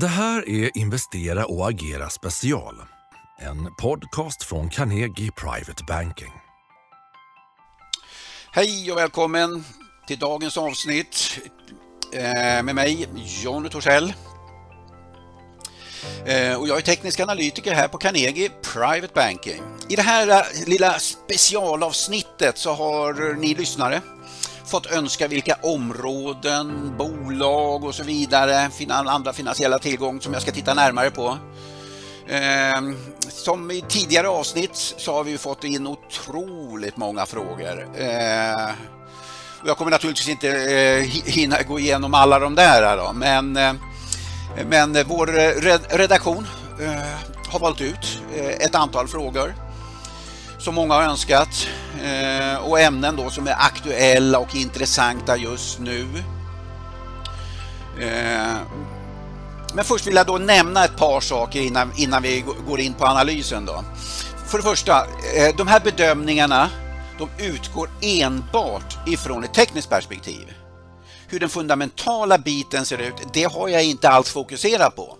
Det här är Investera och agera special. En podcast från Carnegie Private Banking. Hej och välkommen till dagens avsnitt eh, med mig Jonny Torssell. Eh, och jag är teknisk analytiker här på Carnegie Private Banking. I det här eh, lilla specialavsnittet så har ni lyssnare fått önska vilka områden, bolag och så vidare, andra finansiella tillgångar som jag ska titta närmare på. Ehm, som i tidigare avsnitt så har vi fått in otroligt många frågor. Ehm, jag kommer naturligtvis inte eh, hinna gå igenom alla de där då, men, eh, men vår eh, redaktion har valt ut ett antal frågor som många har önskat eh, och ämnen då som är aktuella och intressanta just nu. Eh, men först vill jag då nämna ett par saker innan, innan vi går in på analysen. Då. För det första, eh, de här bedömningarna de utgår enbart ifrån ett tekniskt perspektiv. Hur den fundamentala biten ser ut, det har jag inte alls fokuserat på.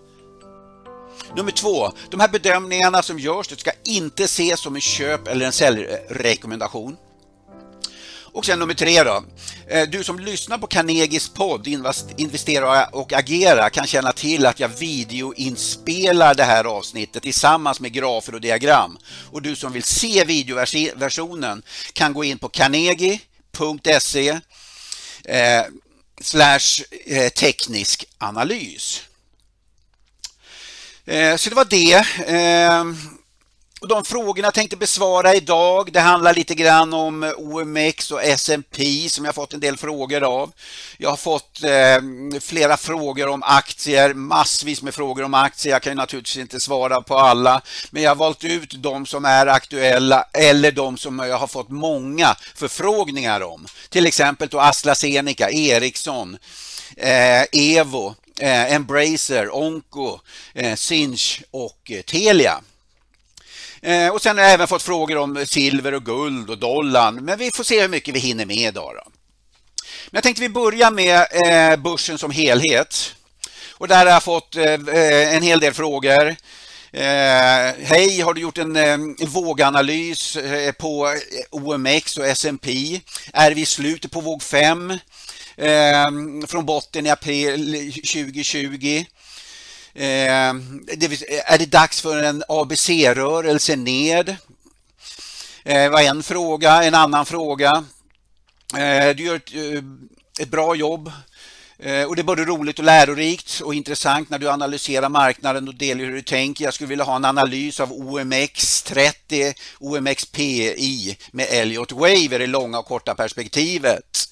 Nummer två, de här bedömningarna som görs det ska inte ses som en köp eller en säljrekommendation. Och sen nummer tre då. Eh, du som lyssnar på Carnegies podd Investera och agera kan känna till att jag videoinspelar det här avsnittet tillsammans med grafer och diagram. Och du som vill se videoversionen kan gå in på carnegie.se eh, slash eh, teknisk analys. Eh, så det var det. Ehm, och de frågorna jag tänkte besvara idag, det handlar lite grann om OMX och S&P som jag fått en del frågor av. Jag har fått eh, flera frågor om aktier, massvis med frågor om aktier. Jag kan naturligtvis inte svara på alla, men jag har valt ut de som är aktuella eller de som jag har fått många förfrågningar om. Till exempel då AstraZeneca, Ericsson, eh, Evo, eh, Embracer, Onco, eh, Sinch och eh, Telia. Eh, och sen har jag även fått frågor om silver och guld och dollarn, men vi får se hur mycket vi hinner med idag. Då. Men jag tänkte vi börjar med eh, börsen som helhet. Och där har jag fått eh, eh en hel del frågor. Eh, hej, har du gjort en eh, våganalys eh, på eh, OMX och S&P? Är vi i slutet på våg 5? Ehm, från botten i april 2020. Ehm, är det dags för en ABC-rörelse ned? Eh, det eh, var en fråga. En annan fråga. Eh, du gör ett, eh, ett bra jobb eh, och det är både roligt och lärorikt och intressant när du analyserar marknaden och delar hur du tänker. Jag skulle vilja ha en analys av OMX30, OMXPI med Elliot Waver i det långa och korta perspektivet.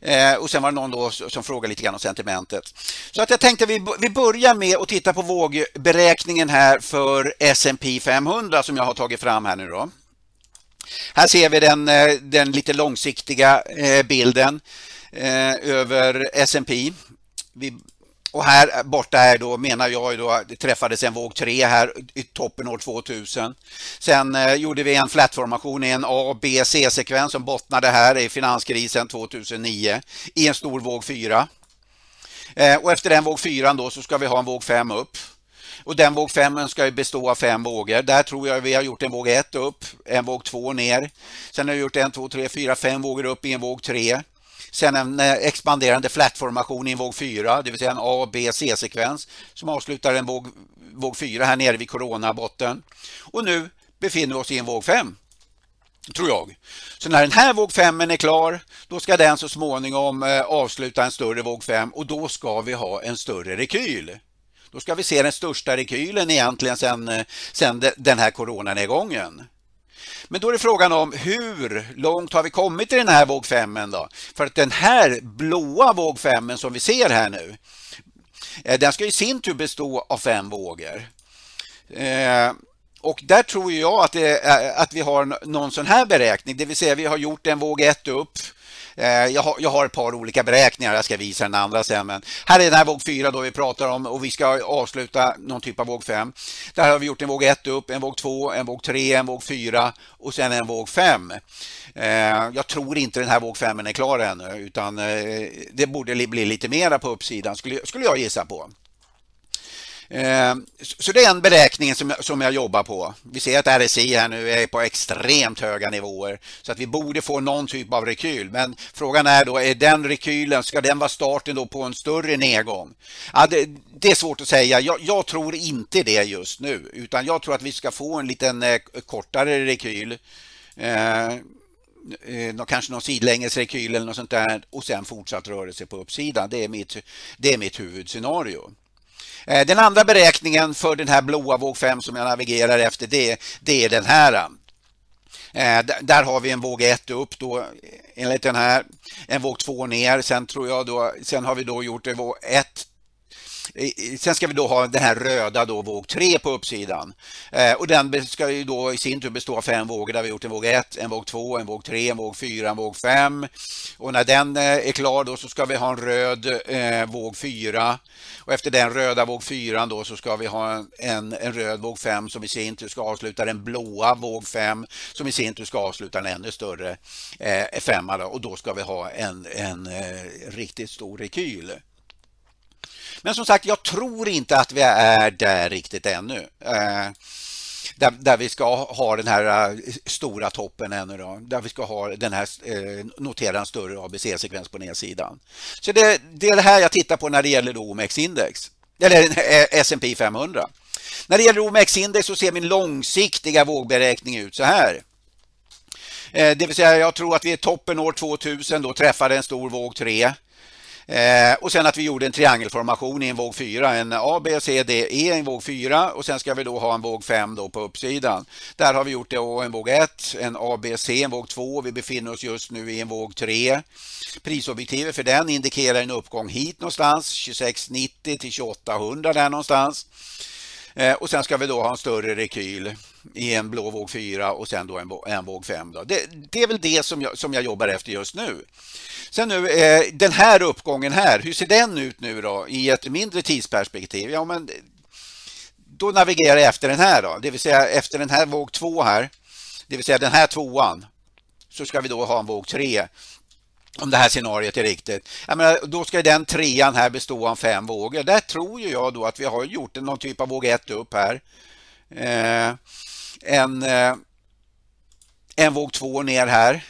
Eh, och sen var det någon då som frågade lite grann om sentimentet. Så att jag tänkte vi, vi börjar med att titta på vågberäkningen här för S&P 500 som jag har tagit fram här nu då. Här ser vi den, eh, den lite långsiktiga eh, bilden eh, över S&P. Vi och här borta är då menar jag då det träffades en våg 3 här i toppen år 2000. Sen eh, gjorde vi en flatformation i en A, B, C-sekvens som bottnade här i finanskrisen 2009 i en stor våg 4. Eh, och efter den våg 4 då så ska vi ha en våg 5 upp. Och den våg 5 ska bestå av fem vågor. Där tror jag vi har gjort en våg 1 upp, en våg 2 ner. Sen har vi gjort en, två, tre, fyra, fem vågor upp i en våg 3. Sen en eh, expanderande flatformation i en våg 4, det vill säga en A, B, C-sekvens som avslutar en våg, våg 4 här nere vid coronabotten. Och nu befinner vi oss i en våg 5 tror jag. Så när den här våg 5 är klar, då ska den så småningom eh, avsluta en större våg 5 och då ska vi ha en större rekyl. Då ska vi se den största rekylen egentligen sedan sen eh, den här coronanedgången. Men då är det frågan om hur långt har vi kommit i den här våg 5 då? För att den här blåa våg 5 som vi ser här nu, eh, den ska i sin tur bestå av fem vågor. Eh, och där tror jag att, det, att vi har någon sån här beräkning, det vill säga vi har gjort en våg 1 upp, Eh, jag har, jag har ett par olika beräkningar, jag ska visa den andra sen. Men här är den här våg 4 då vi pratar om och vi ska avsluta någon typ av våg 5. Där har vi gjort en våg 1 upp, en våg 2, en våg 3, en våg 4 och sen en våg 5. Eh, jag tror inte den här våg 5 är klar ännu utan eh, det borde bli lite mera på uppsidan skulle, skulle jag gissa på. Eh, så det är en beräkning som jag, som jag jobbar på. Vi ser att RSI här nu är på extremt höga nivåer så att vi borde få någon typ av rekyl. Men frågan är då, är den rekylen, ska den vara starten då på en större nedgång? Ja, det, det är svårt att säga. Jag, jag, tror inte det just nu utan jag tror att vi ska få en liten eh, kortare rekyl. Eh, eh kanske någon sidlänges rekyl eller något sånt där och sen fortsatt rörelse på uppsidan. Det är mitt, det är mitt huvudscenario. Eh, den andra beräkningen för den här blåa våg 5 som jag navigerar efter det, det är den här. Eh, där har vi en våg 1 upp då enligt den här, en våg 2 ner. Sen tror jag då, sen har vi då gjort våg 1 Sen ska vi då ha den här röda då, våg 3 på uppsidan. Eh, och den ska ju då i sin tur bestå av fem vågor där vi har gjort en våg 1, en våg 2, en våg 3, en våg 4, en våg 5. Och när den eh, är klar då så ska vi ha en röd eh, våg 4. Och efter den röda våg 4 då så ska vi ha en, en, en röd våg 5 som i sin tur ska avsluta den blåa våg 5 som i sin tur ska avsluta en ännu större eh, femma då, och då ska vi ha en, en eh, riktigt stor rekyl. Men som sagt, jag tror inte att vi är där riktigt ännu. Eh, där, där, vi ska ha den här eh, stora toppen ännu då, där vi ska ha den här, eh, notera en större ABC-sekvens på nedsidan. Så det, det, är det här jag tittar på när det gäller OMX-index, eller eh, S&P 500. När det gäller OMX-index så ser min långsiktiga vågberäkning ut så här. Eh, det vill säga jag tror att vi är toppen år 2000, då träffade en stor våg 3. Eh, och sen att vi gjorde en triangelformation i en våg 4, en A, B, C, D, E i en våg 4 och sen ska vi då ha en våg 5 då på uppsidan. Där har vi gjort det en våg 1, en A, B, C, en våg 2. Vi befinner oss just nu i en våg 3. Prisobjektivet för den indikerar en uppgång hit någonstans, 2690 till 2800 där någonstans. Eh, och sen ska vi då ha en större rekyl i en blå våg 4 och sen då en, en våg 5. Då. Det, det, är väl det som jag, som jag jobbar efter just nu. Sen nu, eh, den här uppgången här, hur ser den ut nu då i ett mindre tidsperspektiv? Ja, men då navigerar jag efter den här då, det vill säga efter den här våg 2 här, det vill säga den här tvåan, så ska vi då ha en våg 3 om det här scenariot är riktigt. Jag menar, då ska den trean här bestå av fem vågor. Där tror jag då att vi har gjort någon typ av våg 1 upp här. Eh, en, eh, en våg 2 ner här.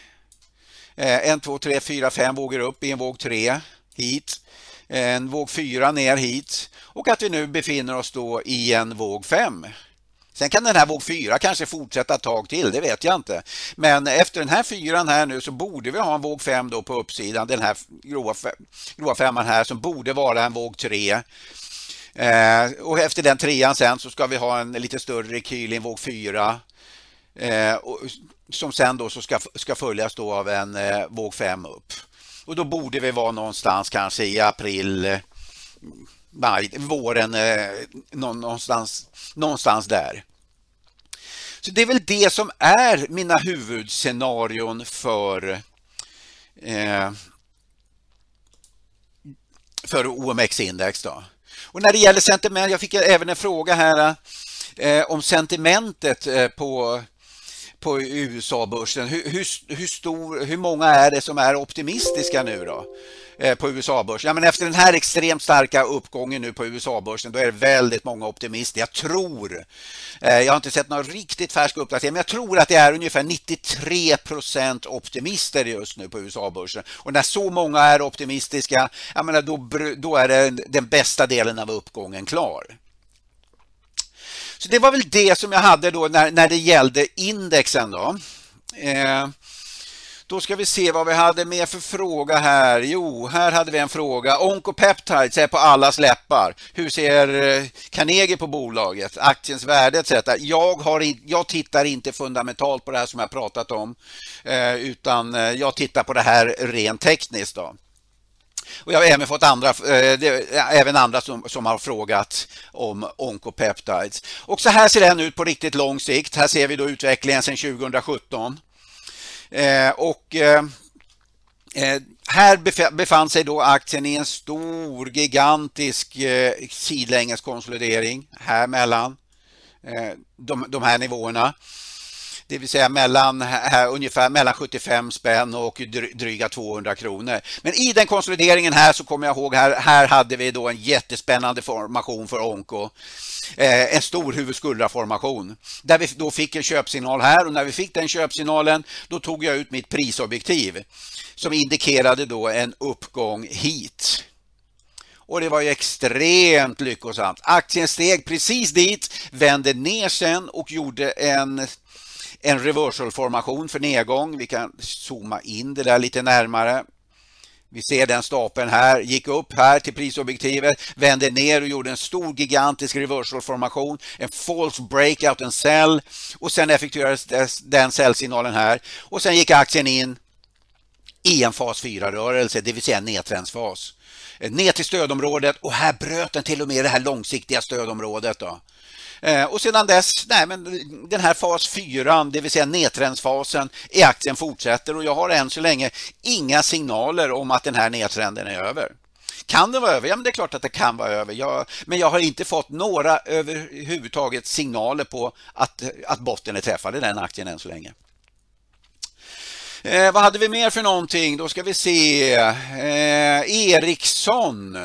Eh, en, två, tre, fyra, fem vågor upp i en våg 3 hit. En våg 4 ner hit och att vi nu befinner oss då i en våg 5. Sen kan den här våg 4 kanske fortsätta ett tag till, det vet jag inte. Men efter den här fyran här nu så borde vi ha en våg 5 då på uppsidan, den här gråa femman här som borde vara en våg 3. Eh, och efter den trean sen så ska vi ha en lite större rekyl i en våg 4. Eh, och, som sen då så ska, ska följas då av en eh, våg 5 upp. Och då borde vi vara någonstans kanske i april, maj, våren, eh, någonstans, någonstans där. Så det är väl det som är mina huvudscenarion för eh, för OMX-index. Då. Och när det gäller sentiment, jag fick även en fråga här eh, om sentimentet eh, på på USA-börsen. Hur, hur, hur, stor, hur många är det som är optimistiska nu då? Eh, på USA-börsen. Ja, men efter den här extremt starka uppgången nu på USA-börsen då är det väldigt många optimister. Jag tror, eh, jag har inte sett någon riktigt färsk uppdatering, men jag tror att det är ungefär 93 procent optimister just nu på USA-börsen. Och när så många är optimistiska, jag menar, då, då är det den bästa delen av uppgången klar. Så det var väl det som jag hade då när, när det gällde indexen. Då. Eh, då ska vi se vad vi hade med för fråga här. Jo, här hade vi en fråga. Oncopeptides är på allas läppar. Hur ser eh, Carnegie på bolaget? Aktiens värde etc. Jag, har in, jag tittar inte fundamentalt på det här som jag pratat om, eh, utan eh, jag tittar på det här rent tekniskt. Då. Och jag har även fått andra, eh, även andra som, som har frågat om oncopeptides. Och så här ser den ut på riktigt lång sikt. Här ser vi då utvecklingen sedan 2017. Eh, och eh, eh här befann sig då aktien i en stor gigantisk eh, sidlänges konsolidering här mellan eh, de, de här nivåerna det vill säga mellan, här, ungefär mellan 75 spänn och dryga 200 kronor. Men i den konsolideringen här så kommer jag ihåg här, här hade vi då en jättespännande formation för Onko. Eh, en stor huvudskuldraformation där vi då fick en köpsignal här och när vi fick den köpsignalen då tog jag ut mitt prisobjektiv som indikerade då en uppgång hit. Och det var ju extremt lyckosamt. Aktien steg precis dit, vände ner sen och gjorde en en reversalformation för nedgång. Vi kan zooma in det där lite närmare. Vi ser den stapeln här, gick upp här till prisobjektivet, vände ner och gjorde en stor gigantisk reversalformation, en false breakout, en sell och sen effektuerades den säljsignalen här och sen gick aktien in i en fas 4-rörelse, det vill säga en nedtrendsfas. Eh, ner till stödområdet och här bröt den till och med det här långsiktiga stödområdet. Då. Eh, och sedan dess, nej men den här fas 4, det vill säga nedtrendsfasen i aktien fortsätter och jag har än så länge inga signaler om att den här nedtrenden är över. Kan det vara över? Ja, men det är klart att det kan vara över. Jag, men jag har inte fått några överhuvudtaget signaler på att, att botten är träffad i den aktien än så länge. Eh, vad hade vi mer för någonting? Då ska vi se. Eh, Ericsson.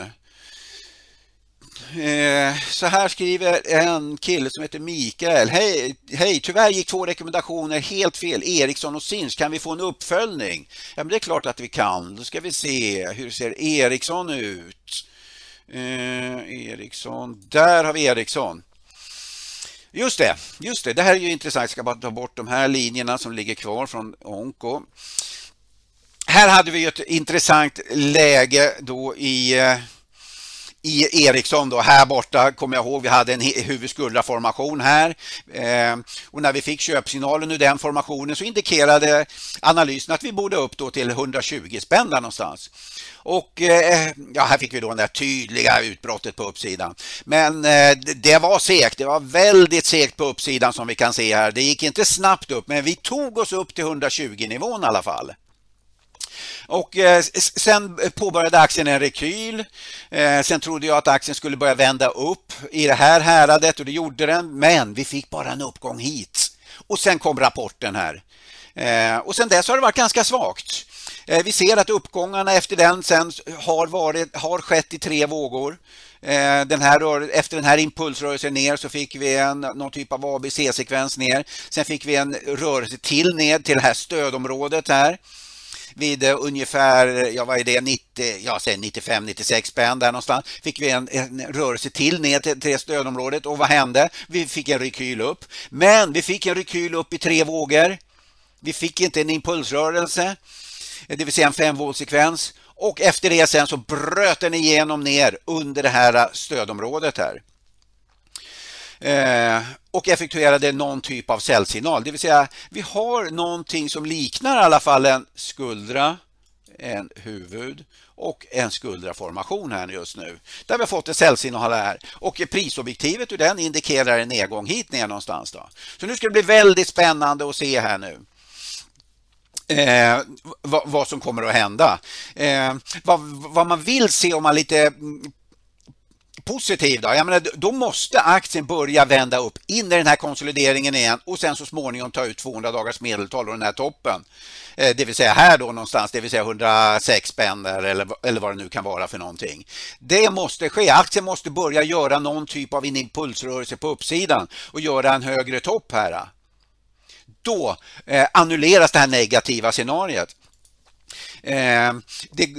Eh, så här skriver en kille som heter Mikael. Hej, hej, tyvärr gick två rekommendationer helt fel. Ericsson och Sinch, kan vi få en uppföljning? Ja, men det är klart att vi kan. Då ska vi se, hur ser Ericsson ut? Eh, Eriksson, där har vi Ericsson. Just det, just det, det här är ju intressant. Jag ska bara ta bort de här linjerna som ligger kvar från Onko. Här hade vi ett intressant läge då i eh, i Ericsson då, här borta kommer jag ihåg vi hade en huvudskuldraformation här eh, och när vi fick köpsignalen ur den formationen så indikerade analysen att vi borde upp då till 120 spänn där någonstans. Och eh, ja, här fick vi då det tydliga utbrottet på uppsidan. Men eh, det var segt, det var väldigt segt på uppsidan som vi kan se här. Det gick inte snabbt upp men vi tog oss upp till 120 nivån i alla fall. Och eh, sen påbörjade aktien en rekyl. Eh, sen trodde jag att aktien skulle börja vända upp i det här häradet och det gjorde den. Men vi fick bara en uppgång hit. Och sen kom rapporten här. Eh, och sen dess har det varit ganska svagt. Vi ser att uppgångarna efter den sen har, varit, har skett i tre vågor. Den här, efter den här impulsrörelsen ner så fick vi en, någon typ av ABC-sekvens ner. Sen fick vi en rörelse till ner till det här stödområdet här vid eh, ungefär, eh, ja vad är det, 90, ja, 95-96 spänn där någonstans fick vi en, en rörelse till ner till, till stödområdet och vad hände? Vi fick en rekyl upp. Men vi fick en rekyl upp i tre vågor. Vi fick inte en impulsrörelse, eh, det vill säga en femvågssekvens. och efter det sen så bröt den igenom ner under det här stödområdet här. Eh, och effektuerade någon typ av cellsignal. Det vill säga vi har någonting som liknar i alla fall en skuldra, en huvud och en skuldraformation här just nu. Där vi har fått en cellsignal här och prisobjektivet ur den indikerar en nedgång hit ner någonstans. Då. Så nu ska det bli väldigt spännande att se här nu. Eh, vad, vad, som kommer att hända. Eh, vad, vad, man vill se om man lite mm, positiv då? Jag menar, då måste aktien börja vända upp in i den här konsolideringen igen och sen så småningom ta ut 200 dagars medeltal och den här toppen. Eh, det vill säga här då någonstans, det vill säga 106 spänn eller, eller vad det nu kan vara för någonting. Det måste ske. Aktien måste börja göra någon typ av en impulsrörelse på uppsidan och göra en högre topp här. Då eh, annulleras det här negativa scenariet. Eh, det,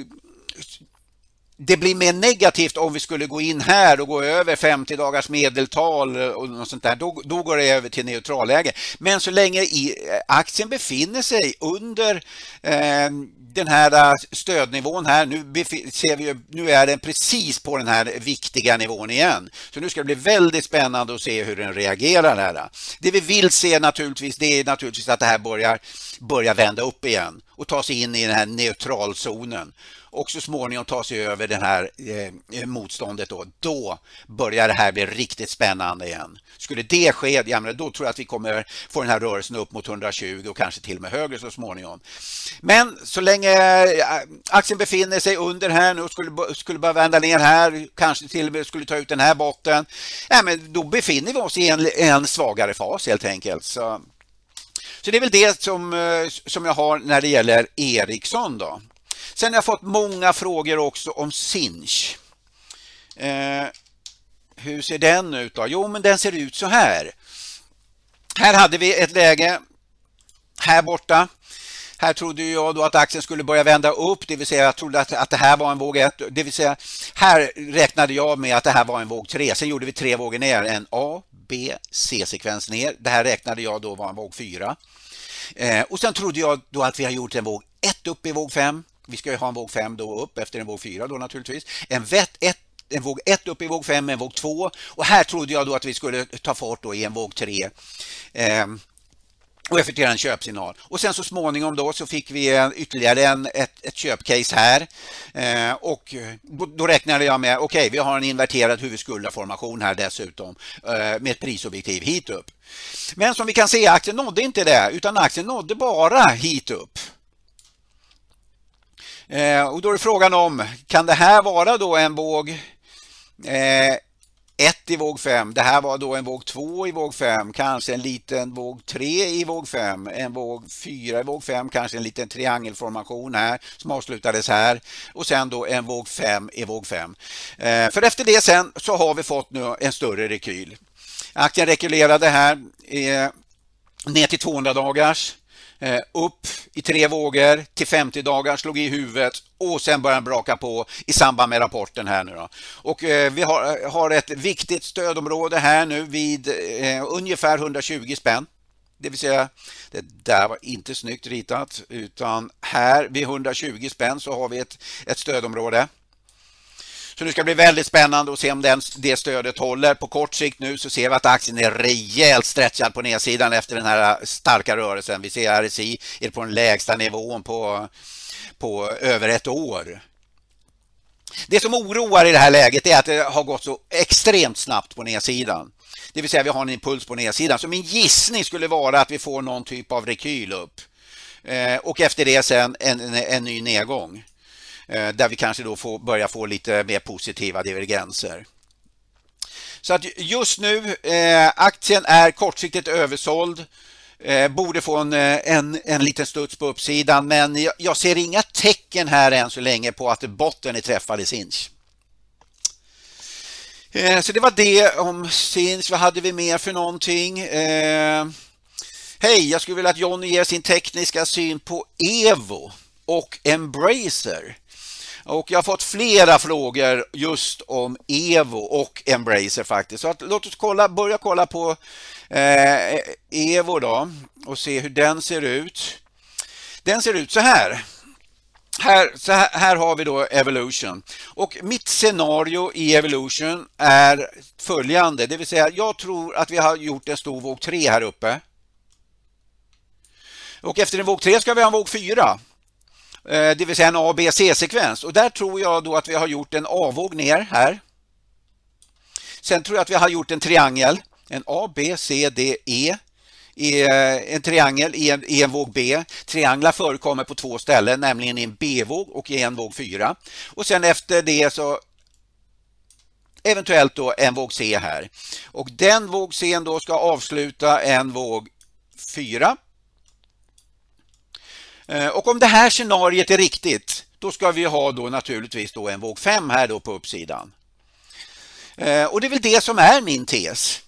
det blir mer negativt om vi skulle gå in här och gå över 50 dagars medeltal och något sånt där. Då, då går det över till neutralläge. Men så länge i, eh, aktien befinner sig under eh, den här eh, stödnivån här, nu ser vi nu är den precis på den här viktiga nivån igen. Så nu ska det bli väldigt spännande att se hur den reagerar här. Det vi vill se naturligtvis, det är naturligtvis att det här börjar, börjar vända upp igen och ta sig in i den här neutralzonen och så småningom ta sig över det här eh, eh, motståndet då, då börjar det här bli riktigt spännande igen. Skulle det ske, ja, men då tror jag att vi kommer få den här rörelsen upp mot 120 och kanske till och med högre så småningom. Men så länge eh, aktien befinner sig under här nu och skulle, skulle börja vända ner här, kanske till och med skulle ta ut den här botten, ja, men då befinner vi oss i en, en svagare fas helt enkelt. Så Så det är väl det som, eh, som jag har när det gäller Ericsson. Då. Sen har jag fått många frågor också om Sinch. Eh, hur ser den ut då? Jo, men den ser ut så här. Här hade vi ett läge här borta. Här trodde jag då att aktien skulle börja vända upp, det vill säga jag trodde att, att det här var en våg 1. Det vill säga här räknade jag med att det här var en våg 3. Sen gjorde vi tre vågor ner, en A, B, C-sekvens ner. Det här räknade jag då var en våg 4. Eh, och sen trodde jag då att vi har gjort en våg 1 upp i våg 5. Vi ska ju ha en våg 5 då upp efter en våg 4 då naturligtvis. En vett ett, en våg 1 upp i våg 5, en våg 2 och här trodde jag då att vi skulle ta fart då i en våg 3. Eh, och effektuera en köpsignal. Och sen så småningom då så fick vi eh, ytterligare en, ett, ett köpcase här eh, och då räknade jag med, okej okay, vi har en inverterad huvudskuldaformation här dessutom eh, med ett prisobjektiv hit upp. Men som vi kan se aktien nådde inte det utan aktien nådde bara hit upp. Eh, och då är frågan om, kan det här vara då en våg eh, 1 i våg 5. Det här var då en våg 2 i våg 5, kanske en liten våg 3 i våg 5, en våg 4 i våg 5, kanske en liten triangelformation här som avslutades här och sen då en våg 5 i våg 5. Eh, för efter det sen så har vi fått nu en större rekyl. Aktien rekylerade här eh, ner till 200 dagars Eh, upp i tre vågor till 50 dagar, slog i huvudet och sen började den braka på i samband med rapporten här nu då. Och eh, vi har, eh, har ett viktigt stödområde här nu vid eh, ungefär 120 spänn. Det vill säga, det där var inte snyggt ritat utan här vid 120 spänn så har vi ett, ett stödområde. Så det ska bli väldigt spännande att se om den, det stödet håller. På kort sikt nu så ser vi att aktien är rejält stretchad på nedsidan efter den här starka rörelsen. Vi ser RSI är på den lägsta nivån på, på över ett år. Det som oroar i det här läget är att det har gått så extremt snabbt på nedsidan. Det vill säga vi har en impuls på nedsidan. Så min gissning skulle vara att vi får någon typ av rekyl upp. Eh, och efter det sen en, en, en ny nedgång. Eh, där vi kanske då får börja få lite mer positiva divergenser. Så att just nu, eh, aktien är kortsiktigt översåld. Eh, borde få en, eh, en, en liten studs på uppsidan men jag, jag, ser inga tecken här än så länge på att botten är träffad i Sinch. Eh, så det var det om Sinch. Vad hade vi mer för någonting? Eh, Hej, jag skulle vilja att Jonny ger sin tekniska syn på Evo och Embracer. Och jag har fått flera frågor just om Evo och Embracer faktiskt. Så att, låt oss kolla, börja kolla på eh, Evo då och se hur den ser ut. Den ser ut så här. Här, så här, här, har vi då Evolution och mitt scenario i Evolution är följande, det vill säga jag tror att vi har gjort en stor våg 3 här uppe. Och efter en våg 3 ska vi ha en våg 4. Eh, det vill säga en A, B, C-sekvens. Och där tror jag då att vi har gjort en A-våg ner här. Sen tror jag att vi har gjort en triangel, en A, B, C, D, E i en triangel i en, i en våg B. Trianglar förekommer på två ställen, nämligen i en B-våg och i en våg 4. Och sen efter det så eventuellt då en våg C här. Och den våg C då ska avsluta en våg 4 Eh, och om det här scenariet är riktigt, då ska vi ha då naturligtvis då en våg 5 här då på uppsidan. Eh, och det är väl det som är min tes.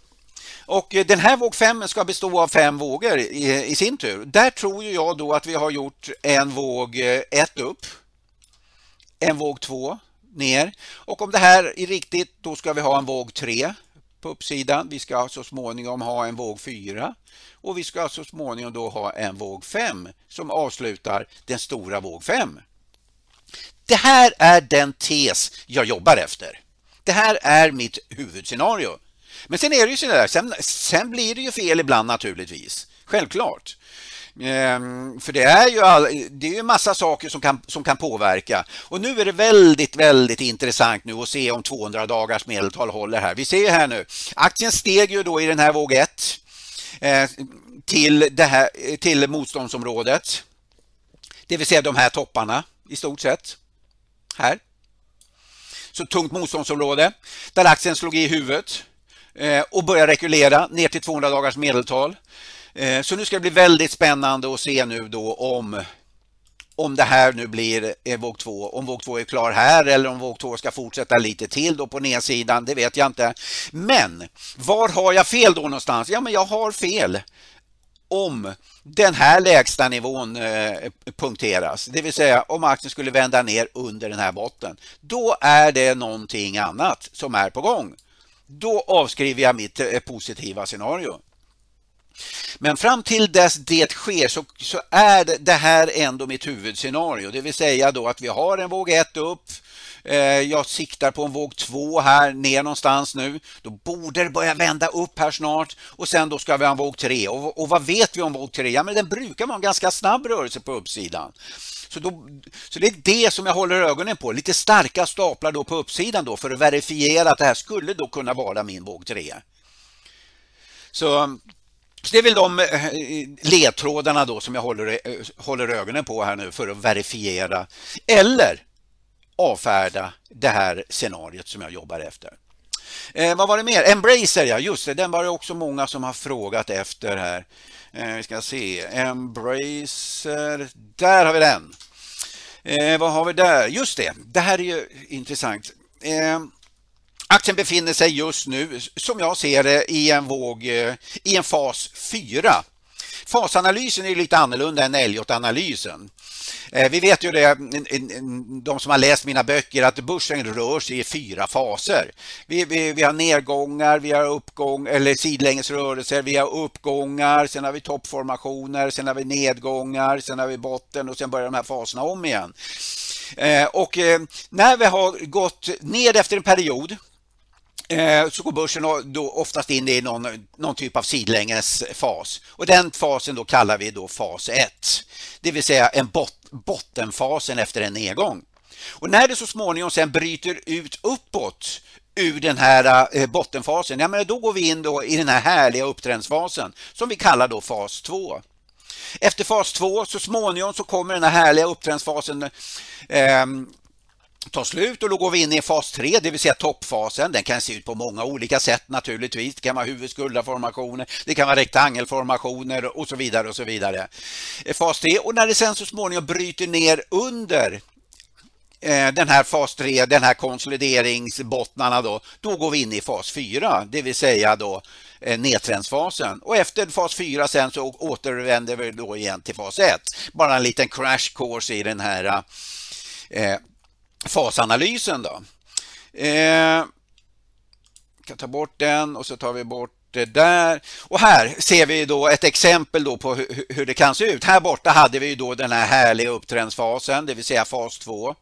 Och eh, den här våg 5 ska bestå av fem vågor i, i sin tur. Där tror jag då att vi har gjort en våg 1 upp, en våg 2 ner och om det här är riktigt då ska vi ha en våg 3 på uppsidan. Vi ska så småningom ha en våg 4 och vi ska så småningom då ha en våg 5 som avslutar den stora våg 5. Det här är den tes jag jobbar efter. Det här är mitt huvudscenario. Men sen är det ju sådär, sen, sen blir det ju fel ibland naturligtvis. Självklart. Ehm, för det är ju all, det är ju massa saker som kan, som kan påverka. Och nu är det väldigt, väldigt intressant nu att se om 200 dagars medeltal håller här. Vi ser här nu, aktien steg ju då i den här våg 1 eh, till, det här, till motståndsområdet. Det vill säga de här topparna i stort sett. Här. Så tungt motståndsområde där aktien slog i huvudet eh, och började rekulera ner till 200 dagars medeltal. Eh, så nu ska det bli väldigt spännande att se nu då om om det här nu blir eh, våg 2, om våg 2 är klar här eller om våg 2 ska fortsätta lite till då på nedsidan, det vet jag inte. Men var har jag fel då någonstans? Ja, men jag har fel om den här lägsta nivån eh, punkteras, det vill säga om aktien skulle vända ner under den här botten, då är det någonting annat som är på gång. Då avskriver jag mitt positiva scenario. Men fram till dess det sker så, så är det, det här ändå mitt huvudscenario, det vill säga då att vi har en våg 1 upp, eh, jag siktar på en våg 2 här ner någonstans nu. Då borde det börja vända upp här snart och sen då ska vi ha en våg 3. Och, och vad vet vi om våg 3? Ja, men den brukar vara en ganska snabb rörelse på uppsidan. Så, då, så det är det som jag håller ögonen på. Lite starka staplar då på uppsidan då för att verifiera att det här skulle då kunna vara min våg 3. Så så det är väl de eh, ledtrådarna då som jag håller, eh, håller ögonen på här nu för att verifiera eller avfärda det här scenariot som jag jobbar efter. Eh, vad var det mer? Embracer, ja just det, den var det också många som har frågat efter här. Eh, vi ska se, Embracer, där har vi den. Eh, vad har vi där? Just det, det här är ju intressant. Eh, Aktien befinner sig just nu, som jag ser det, i en våg eh, i en fas 4. Fasanalysen är lite annorlunda än Elliot-analysen. Eh, vi vet ju det, de som har läst mina böcker, att börsen rör sig i fyra faser. Vi, vi, vi har nedgångar, vi har uppgång, eller sidlängesrörelser, vi har uppgångar, sen har vi toppformationer, sen har vi nedgångar, sen har vi botten och sen börjar de här faserna om igen. Eh, och när vi har gått ned efter en period Eh, så går börsen då oftast in i någon, någon typ av sidlängesfas. Och den fasen då kallar vi då fas 1. Det vill säga en bot, bottenfasen efter en nedgång. Och när det så småningom sen bryter ut uppåt ur den här eh, bottenfasen, ja men då går vi in då i den här härliga upptrendsfasen som vi kallar då fas 2. Efter fas 2 så småningom så kommer den här härliga upptrendsfasen eh, tar slut och då går vi in i fas 3, det vill säga toppfasen. Den kan se ut på många olika sätt naturligtvis. Det kan vara huvudskuldraformationer, det kan vara rektangelformationer och så vidare och så vidare. Eh, fas 3 och när det sen så småningom bryter ner under eh, den här fas 3, den här konsolideringsbottnarna då, då går vi in i fas 4, det vill säga då eh, nedtrendsfasen. Och efter fas 4 sen så återvänder vi då igen till fas 1. Bara en liten crash course i den här eh, fasanalysen. Då. Eh, kan ta bort den och så tar vi bort det där. Och här ser vi då ett exempel då på hur, det kan se ut. Här borta hade vi då den här härliga upptrendsfasen, det vill säga fas 2.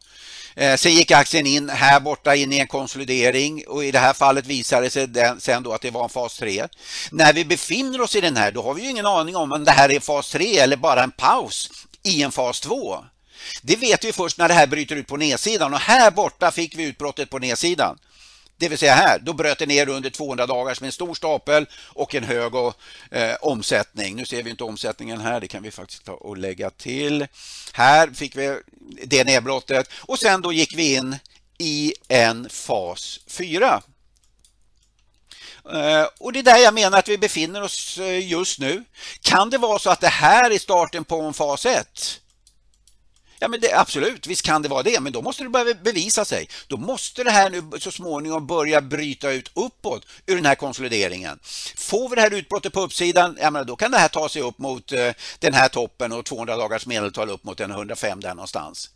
Eh, sen gick aktien in här borta in i en konsolidering och i det här fallet visade det sig den, sen då att det var en fas 3. När vi befinner oss i den här då har vi ju ingen aning om om det här är fas 3 eller bara en paus i en fas 2. Det vet vi först när det här bryter ut på nedsidan och här borta fick vi utbrottet på nedsidan. Det vill säga här, då bröt det ner under 200 dagar som en stor stapel och en hög och, eh, omsättning. Nu ser vi inte omsättningen här, det kan vi faktiskt ta och lägga till. Här fick vi det nedbrottet och sen då gick vi in i en fas 4. Eh, och det är där jag menar att vi befinner oss eh, just nu. Kan det vara så att det här är starten på en fas 1? Ja, men det, absolut, visst kan det vara det, men då måste det börja bevisa sig. Då måste det här nu så småningom börja bryta ut uppåt ur den här konsolideringen. Får vi det här utbrottet på uppsidan, ja, men då kan det här ta sig upp mot eh, den här toppen och 200 dagars medeltal upp mot den 105 där någonstans.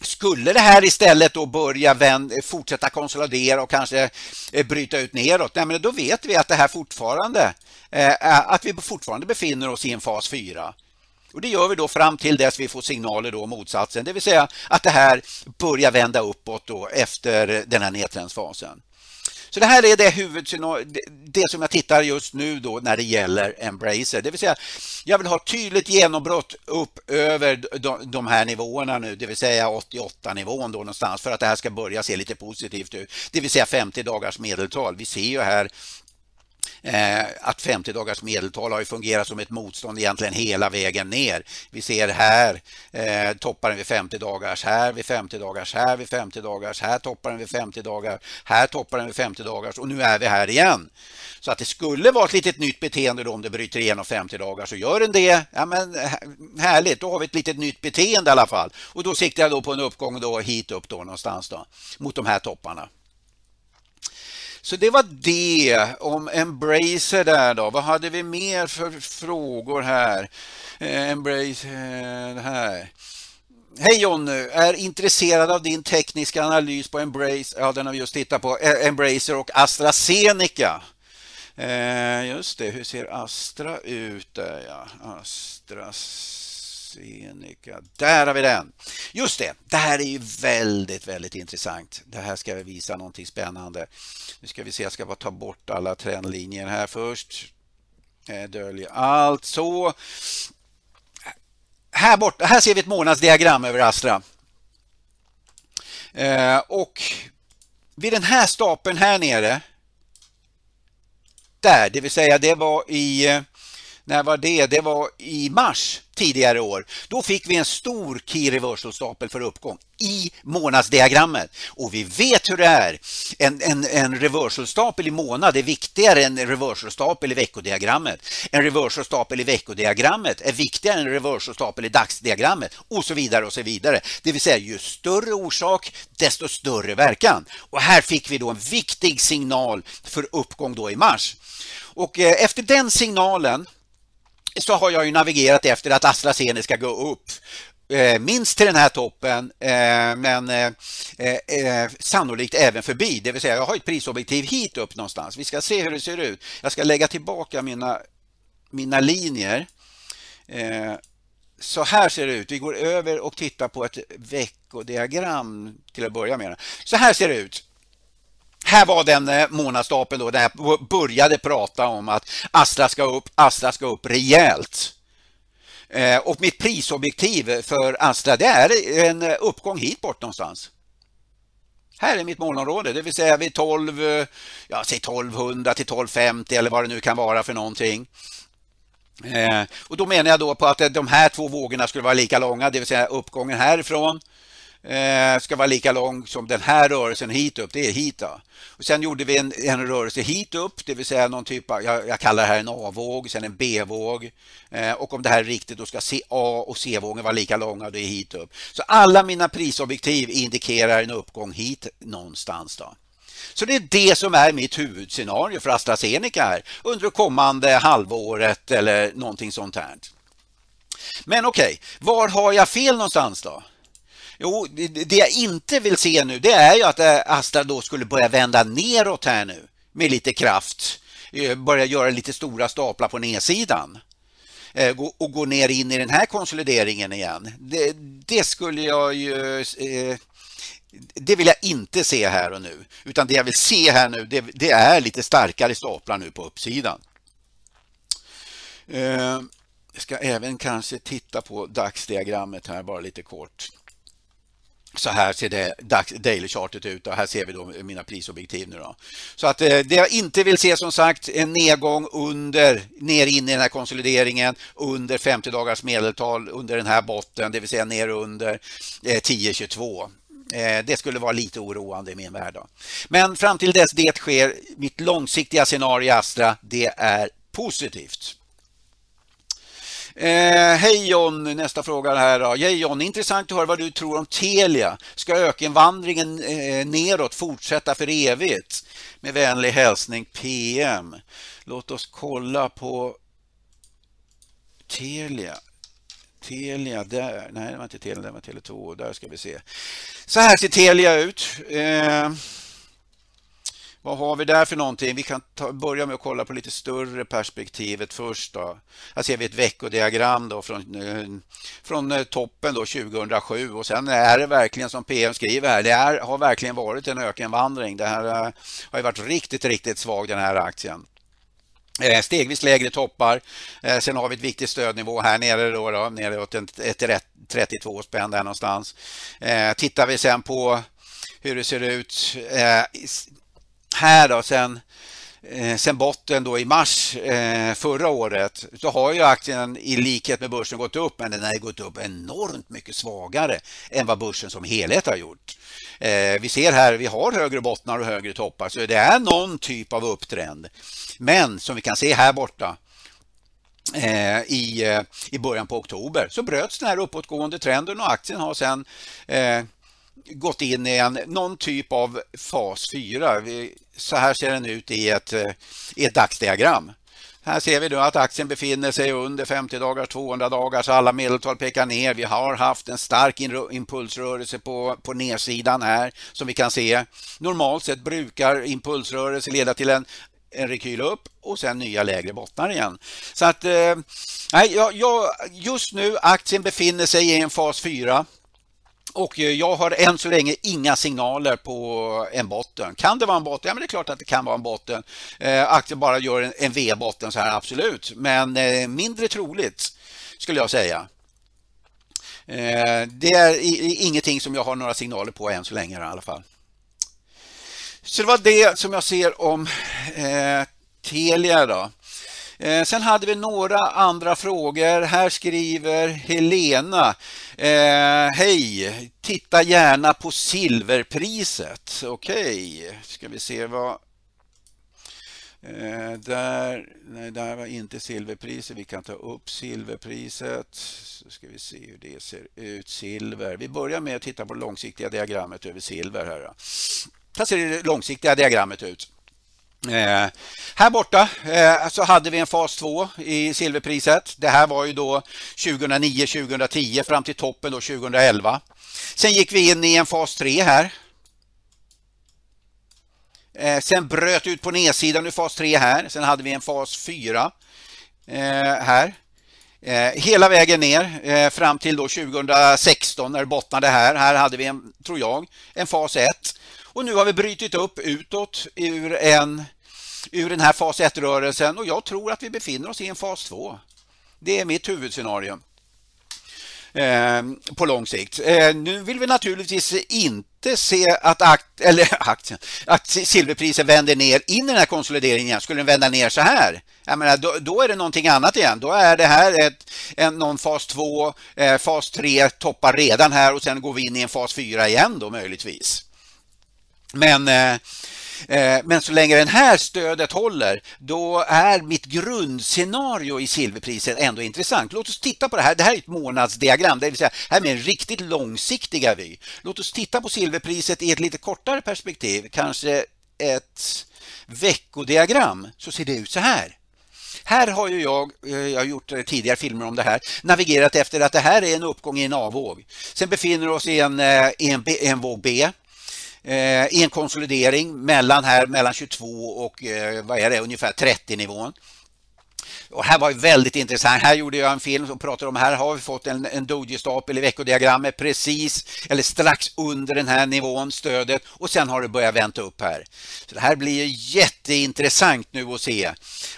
Skulle det här istället då börja fortsätta konsolidera och kanske eh, bryta ut neråt, nej, men då vet vi att det här fortfarande eh, att vi fortfarande befinner oss i en fas 4. Och Det gör vi då fram till dess vi får signaler då motsatsen, det vill säga att det här börjar vända uppåt då efter den här nedtrendsfasen. Så det här är det det som jag tittar just nu då när det gäller Embracer. Det vill säga, jag vill ha tydligt genombrott upp över de här nivåerna nu, det vill säga 88 nivån då någonstans för att det här ska börja se lite positivt ut. Det vill säga 50 dagars medeltal. Vi ser ju här Eh, att 50 dagars medeltal har ju fungerat som ett motstånd egentligen hela vägen ner. Vi ser här eh, topparen vid 50 dagars, här vid 50 dagars, här vid 50 dagars, här toppar den vid 50 dagar, här toppar den vid 50 dagars och nu är vi här igen. Så att det skulle vara ett litet nytt beteende då om det bryter igenom 50 dagar så gör den det. Ja men eh, härligt, då har vi ett litet nytt beteende i alla fall. Och då siktar jag då på en uppgång då hit upp då någonstans då mot de här topparna. Så det var det om Embracer där då. Vad hade vi mer för frågor här? Eh, Embracer eh, här. Hej Jonny, är intresserad av din tekniska analys på Embracer, ja den har vi just tittat på, eh, Embracer och AstraZeneca. Eh, just det, hur ser Astra ut där ja? AstraZeneca, där har vi den. Just det, det här är ju väldigt, väldigt intressant. Det här ska vi visa någonting spännande. Nu ska vi se, jag ska bara ta bort alla trendlinjer här först. Eh, Dölja allt så. Här, borta, här ser vi ett månadsdiagram över Astra. Eh, och vid den här stapeln här nere där, det vill säga det var i, eh, när var det? Det var i mars tidigare år. Då fick vi en stor key reversal stapel för uppgång i månadsdiagrammet. Och vi vet hur det är. En, en, en reversal stapel i månad är viktigare än en reversal stapel i veckodiagrammet. En reversal stapel i veckodiagrammet är viktigare än en reversal stapel i dagsdiagrammet och så vidare och så vidare. Det vill säga ju större orsak desto större verkan. Och här fick vi då en viktig signal för uppgång då i mars. Och eh, efter den signalen så har jag ju navigerat efter att AstraZeneca ska gå upp eh, minst till den här toppen eh, men eh, sannolikt även förbi. Det vill säga jag har ett prisobjektiv hit upp någonstans. Vi ska se hur det ser ut. Jag ska lägga tillbaka mina, mina linjer. Så här ser det ut. Vi går över och tittar på ett veckodiagram till att börja med. Så här ser det ut. Här var den eh, månadsstapeln då där jag började prata om att Astra ska upp, Astra ska upp rejält. Eh, och mitt prisobjektiv för Astra det är en eh, uppgång hit bort någonstans. Här är mitt målområde, det vill säga vid 12, ja, säg 1200 till 1250 eller vad det nu kan vara för någonting. och då menar jag då på att de här två vågorna skulle vara lika långa, det vill säga uppgången härifrån eh, ska vara lika lång som den här rörelsen hit upp, det är hit. Och sen gjorde vi en, en rörelse hit upp, det vill säga någon typ av, jag, jag kallar det här en A-våg, sen en B-våg. Eh, och om det här är riktigt då ska C, A och C-vågen vara lika långa och det är hit upp. Så alla mina prisobjektiv indikerar en uppgång hit någonstans. Då. Så det är det som är mitt huvudscenario för AstraZeneca här under det kommande halvåret eller någonting sånt här. Men okej, okay, var har jag fel någonstans då? Jo, det jag inte vill se nu det är ju att eh, Astra då skulle börja vända neråt här nu med lite kraft. Eh, börja göra lite stora staplar på nedsidan eh, och gå ner in i den här konsolideringen igen. Det, det skulle jag ju... Det vill jag inte se här och nu. Utan det jag vill se här nu det, det är lite starkare staplar nu på uppsidan. Jag ska även kanske titta på dagsdiagrammet här bara lite kort. Så här ser det daily chartet ut och här ser vi då mina prisobjektiv nu då. Så att eh, det jag inte vill se som sagt en nedgång under, ner in i den här konsolideringen under 50 dagars medeltal under den här botten, det vill säga ner under eh, 10-22. Eh, det skulle vara lite oroande i min värld. Då. Men fram till dess det sker, mitt långsiktiga scenario i Astra, det är positivt. Eh, hej John, nästa fråga här då. Hej John, intressant att höra vad du tror om Telia. Ska ökenvandringen eh, neråt fortsätta för evigt? Med vänlig hälsning PM. Låt oss kolla på Telia. Telia där, nej det var inte Telia, det var Tele2, där ska vi se. Så här ser Telia ut. Eh, vad har vi där för någonting? Vi kan ta, börja med att kolla på lite större perspektivet först. Då. Här ser vi ett veckodiagram då från, eh, från eh, toppen då 2007 och sen är det verkligen som PM skriver här, det är, har verkligen varit en ökenvandring. Det här eh, har ju varit riktigt, riktigt svag den här aktien. Stegvis lägre toppar. Sen har vi ett viktigt stödnivå här nere då, då nere åt ett 32 spänn där någonstans. Tittar vi sen på hur det ser ut här då sen eh, sen botten då i mars eh, förra året så har ju aktien i likhet med börsen gått upp men den har gått upp enormt mycket svagare än vad börsen som helhet har gjort. Eh, vi ser här, vi har högre bottnar och högre toppar så det är någon typ av upptrend. Men som vi kan se här borta eh, i, eh, i början på oktober så bröts den här uppåtgående trenden och aktien har sedan eh, gått in i en, någon typ av fas 4. Så här ser den ut i ett, i ett dagsdiagram. Här ser vi nu att aktien befinner sig under 50 dagar, 200 dagar, så alla medeltal pekar ner. Vi har haft en stark impulsrörelse på, på nedsidan här som vi kan se. Normalt sett brukar impulsrörelse leda till en en rekyl upp och sen nya lägre bottnar igen. Så att eh, jag, jag, just nu aktien befinner sig i en fas 4 och eh, jag har än så länge inga signaler på en botten. Kan det vara en botten? Ja, men det är klart att det kan vara en botten. Eh, aktien bara gör en, en V-botten så här, absolut. Men eh, mindre troligt skulle jag säga. Eh, det är i, ingenting som jag har några signaler på än så länge i alla fall. Så det var det som jag ser om eh, Telia. Då. Eh, sen hade vi några andra frågor. Här skriver Helena. Eh, Hej, titta gärna på silverpriset. Okej, okay. ska vi se vad... Eh, där, nej, där var inte silverpriset. Vi kan ta upp silverpriset. Så ska vi se hur det ser ut. Silver. Vi börjar med att titta på det långsiktiga diagrammet över silver. Här. Här ser det långsiktiga diagrammet ut. Eh, här borta eh, så hade vi en fas 2 i silverpriset. Det här var ju då 2009-2010 fram till toppen då 2011. Sen gick vi in i en fas 3 här. Eh, sen bröt ut på nedsidan ur fas 3 här. Sen hade vi en fas 4 eh, här. Eh, hela vägen ner eh, fram till då 2016 när det bottnade här. Här hade vi, en, tror jag, en fas 1 och nu har vi brytit upp utåt ur, en, ur den här fas 1-rörelsen och jag tror att vi befinner oss i en fas 2. Det är mitt huvudscenario eh, på lång sikt. Eh, nu vill vi naturligtvis inte se att, akt, eller aktien, att silverpriset vänder ner in i den här konsolideringen. Skulle den vända ner så här, jag menar, då, då är det någonting annat igen. Då är det här ett, en, någon fas 2, eh, fas 3 toppar redan här och sen går vi in i en fas 4 igen då möjligtvis. Men, eh, eh, men så länge den här stödet håller, då är mitt grundscenario i silverpriset ändå intressant. Låt oss titta på det här. Det här är ett månadsdiagram, det vill säga här med en riktigt långsiktiga vy. Låt oss titta på silverpriset i ett lite kortare perspektiv, kanske ett veckodiagram, så ser det ut så här. Här har ju jag, eh, jag har gjort tidigare filmer om det här, navigerat efter att det här är en uppgång i en avvåg. Sen befinner vi oss i en, i en, en våg B Eh, en konsolidering mellan här mellan 22 och eh, vad är det, ungefär 30 nivån. Och här var väldigt intressant. Här gjorde jag en film som pratar om här har vi fått en, en doji-stapel i veckodiagrammet precis eller strax under den här nivån, stödet och sen har det börjat vänta upp här. Så Det här blir jätteintressant nu att se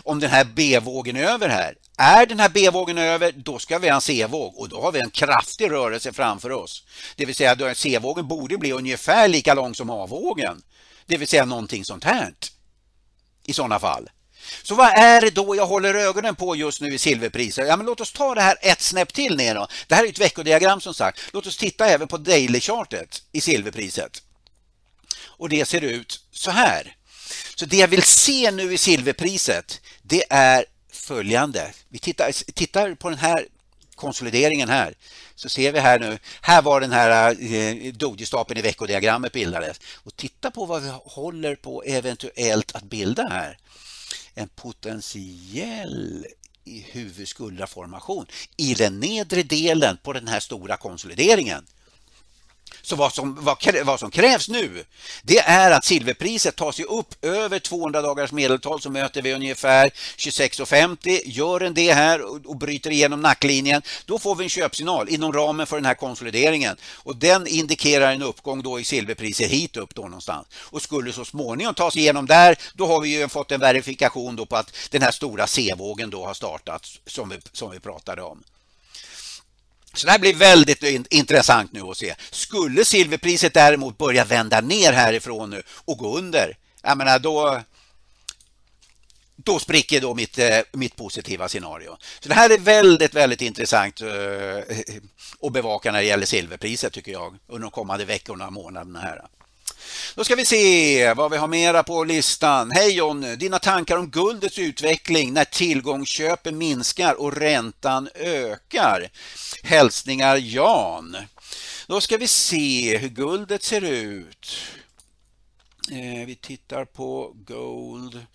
om den här B-vågen är över här. Är den här B-vågen över, då ska vi ha en C-våg och då har vi en kraftig rörelse framför oss. Det vill säga att C-vågen borde bli ungefär lika lång som A-vågen. Det vill säga någonting sånt här i sådana fall. Så vad är det då jag håller ögonen på just nu i silverpriser? Ja, men låt oss ta det här ett snäpp till ner då. Det här är ett veckodiagram som sagt. Låt oss titta även på daily-chartet i silverpriset. Och det ser ut så här. Så det jag vill se nu i silverpriset, det är följande. Vi tittar, tittar på den här konsolideringen här så ser vi här nu, här var den här eh, doji-stapeln i veckodiagrammet bildades. Och titta på vad vi håller på eventuellt att bilda här. En potentiell huvudskuldraformation i den nedre delen på den här stora konsolideringen. Så vad som, vad, vad som krävs nu det är att silverpriset tar sig upp över 200 dagars medeltal så möter vi ungefär 26,50. Gör den det här och, och bryter igenom nacklinjen då får vi en köpsignal inom ramen för den här konsolideringen och den indikerar en uppgång då i silverpriset hit upp då någonstans och skulle så småningom ta sig igenom där då har vi ju fått en verifikation då på att den här stora C-vågen då har startat som vi, som vi pratade om. Så det här blir väldigt intressant nu att se. Skulle silverpriset däremot börja vända ner härifrån nu och gå under, jag menar då, då spricker då mitt, eh, mitt positiva scenario. Så det här är väldigt, väldigt intressant eh, att bevaka när det gäller silverpriset tycker jag under de kommande veckorna och månaderna här. Då ska vi se vad vi har mera på listan. Hej Jonny! dina tankar om guldets utveckling när tillgångsköpen minskar och räntan ökar? Hälsningar Jan. Då ska vi se hur guldet ser ut. Eh, vi tittar på Gold.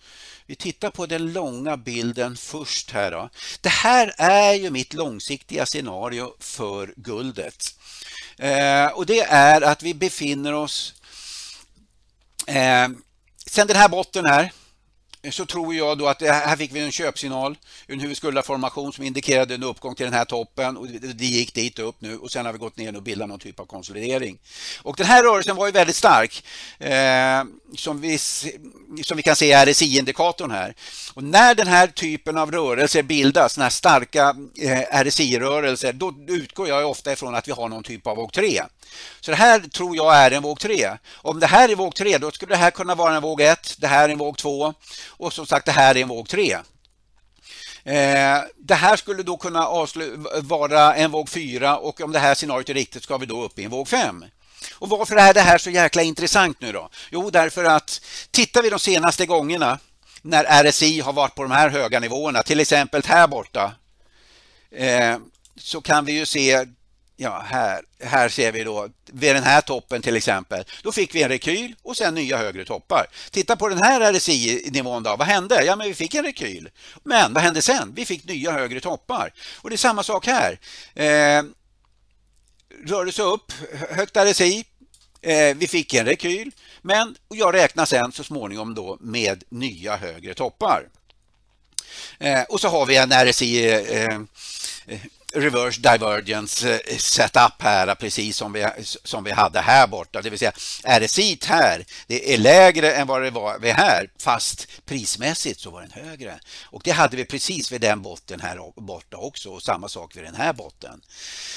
Vi tittar på den långa bilden först här. Då. Det här är ju mitt långsiktiga scenario för guldet. Eh, och det är att vi befinner oss Eh, sen den här botten här så tror jag då att eh, här fick vi en köpsignal, en huvudskuldaformation som indikerade en uppgång till den här toppen och det gick dit upp nu och sen har vi gått ner och bildat någon typ av konsolidering. Och den här rörelsen var ju väldigt stark eh, som, vi, som vi kan se i RSI-indikatorn här. Och när den här typen av rörelser bildas, den här starka eh, RSI-rörelser, då utgår jag ofta ifrån att vi har någon typ av våg 3. Så det här tror jag är en våg 3. Om det här är våg 3 då skulle det här kunna vara en våg 1, det här är en våg 2 och som sagt det här är en våg 3. Eh, det här skulle då kunna vara en våg 4 och om det här scenariot är riktigt ska vi då upp i en våg 5. Och varför är det här så jäkla intressant nu då? Jo, därför att tittar vi de senaste gångerna när RSI har varit på de här höga nivåerna, till exempel här borta, eh, så kan vi ju se Ja, här, här ser vi då vid den här toppen till exempel. Då fick vi en rekyl och sen nya högre toppar. Titta på den här RSI-nivån då. Vad hände? Ja, men vi fick en rekyl. Men vad hände sen? Vi fick nya högre toppar. Och det är samma sak här. Eh, rörelse upp, högt RSI. Eh, vi fick en rekyl. Men jag räknar sen så småningom då med nya högre toppar. Eh, och så har vi en RSI eh, eh reverse divergence eh, setup här precis som vi, som vi hade här borta. Det vill säga RSI här det är lägre än vad det var vid här fast prismässigt så var den högre. Och det hade vi precis vid den botten här borta också och samma sak vid den här botten.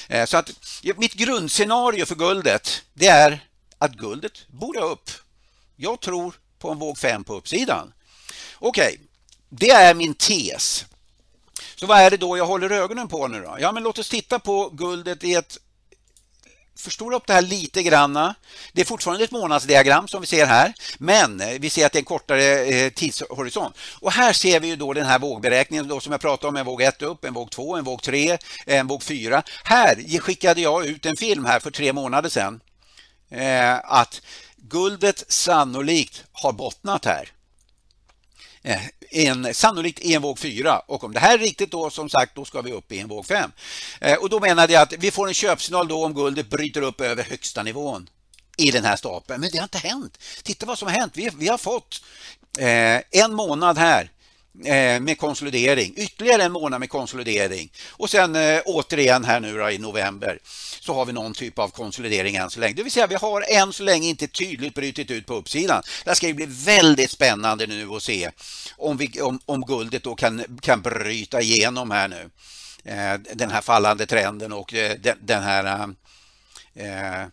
Eh, så att mitt grundscenario för guldet det är att guldet borde upp. Jag tror på en våg 5 på uppsidan. Okej, okay. det är min tes. Så vad är det då jag håller ögonen på nu då? Ja, men låt oss titta på guldet i ett förstora upp det här lite granna. Det är fortfarande ett månadsdiagram som vi ser här, men eh, vi ser att det är en kortare eh, tidshorisont. Och här ser vi ju då den här vågberäkningen då som jag pratade om, en våg 1 upp, en våg 2, en våg 3, en våg 4. Här skickade jag ut en film här för tre månader sedan eh, att guldet sannolikt har bottnat här. Eh, en, sannolikt i en våg 4 och om det här är riktigt då som sagt då ska vi upp i en våg 5. Eh, och då menade jag att vi får en köpsignal då om guldet bryter upp över högsta nivån i den här stapeln. Men det har inte hänt. Titta vad som har hänt. Vi, vi har fått eh, en månad här Eh, med konsolidering, ytterligare en månad med konsolidering och sen eh, återigen här nu i november så har vi någon typ av konsolidering än så länge. Det vill säga vi har än så länge inte tydligt brutit ut på uppsidan. Det ska ju bli väldigt spännande nu att se om, vi, om, om guldet då kan, kan bryta igenom här nu. Eh, den här fallande trenden och den, den, här eh,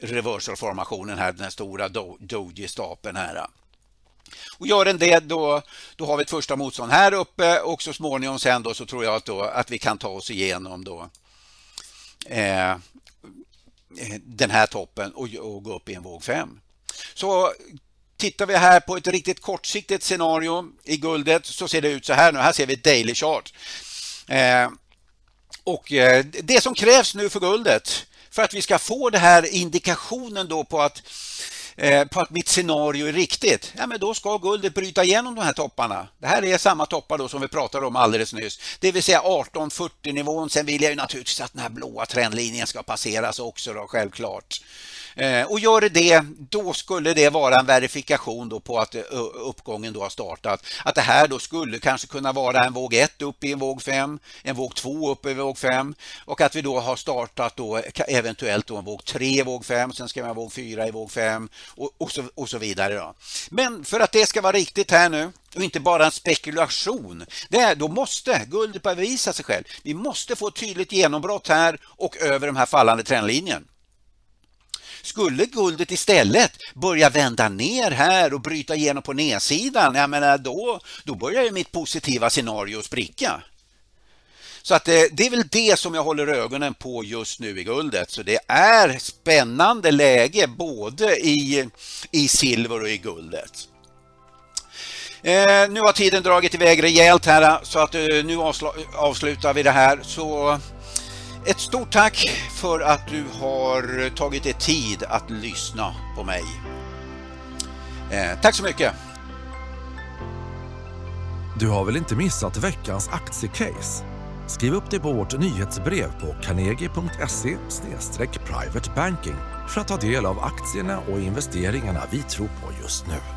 reversalformationen här, den stora doji-stapeln här. Och gör den det då, då har vi ett första motstånd här uppe och så småningom sen då så tror jag att, då, att vi kan ta oss igenom då eh, den här toppen och, och gå upp i en våg 5. Så tittar vi här på ett riktigt kortsiktigt scenario i guldet så ser det ut så här nu. Här ser vi ett daily chart. Eh, och eh, det som krävs nu för guldet för att vi ska få den här indikationen då på att Eh, på att mitt scenario är riktigt, ja men då ska guldet bryta igenom de här topparna. Det här är samma toppar då som vi pratade om alldeles nyss. Det vill säga 1840 nivån. Sen vill jag ju naturligtvis att den här blåa trendlinjen ska passeras också då, självklart. Eh, och gör det det, då skulle det vara en verifikation då på att eh, uppgången då har startat. Att det här då skulle kanske kunna vara en våg 1 upp i en våg 5, en våg 2 upp i våg 5 och att vi då har startat då eventuellt då en våg 3 i våg 5, sen ska vi ha våg 4 i våg 5 och, och, så, och så vidare. Då. Men för att det ska vara riktigt här nu och inte bara en spekulation. Det är, då måste guldet bevisa sig själv. Vi måste få ett tydligt genombrott här och över den här fallande trendlinjen. Skulle guldet istället börja vända ner här och bryta igenom på nedsidan, jag menar då, då börjar ju mitt positiva scenario spricka. Så att det, det, är väl det som jag håller ögonen på just nu i guldet. Så det är spännande läge både i, i silver och i guldet. Eh, nu har tiden dragit iväg rejält här så att eh, nu avslutar vi det här. Så ett stort tack för att du har tagit dig tid att lyssna på mig. Eh, tack så mycket! Du har väl inte missat veckans aktiecase? Skriv upp dig på vårt nyhetsbrev på carnegie.se privatebanking för att ta del av aktierna och investeringarna vi tror på just nu.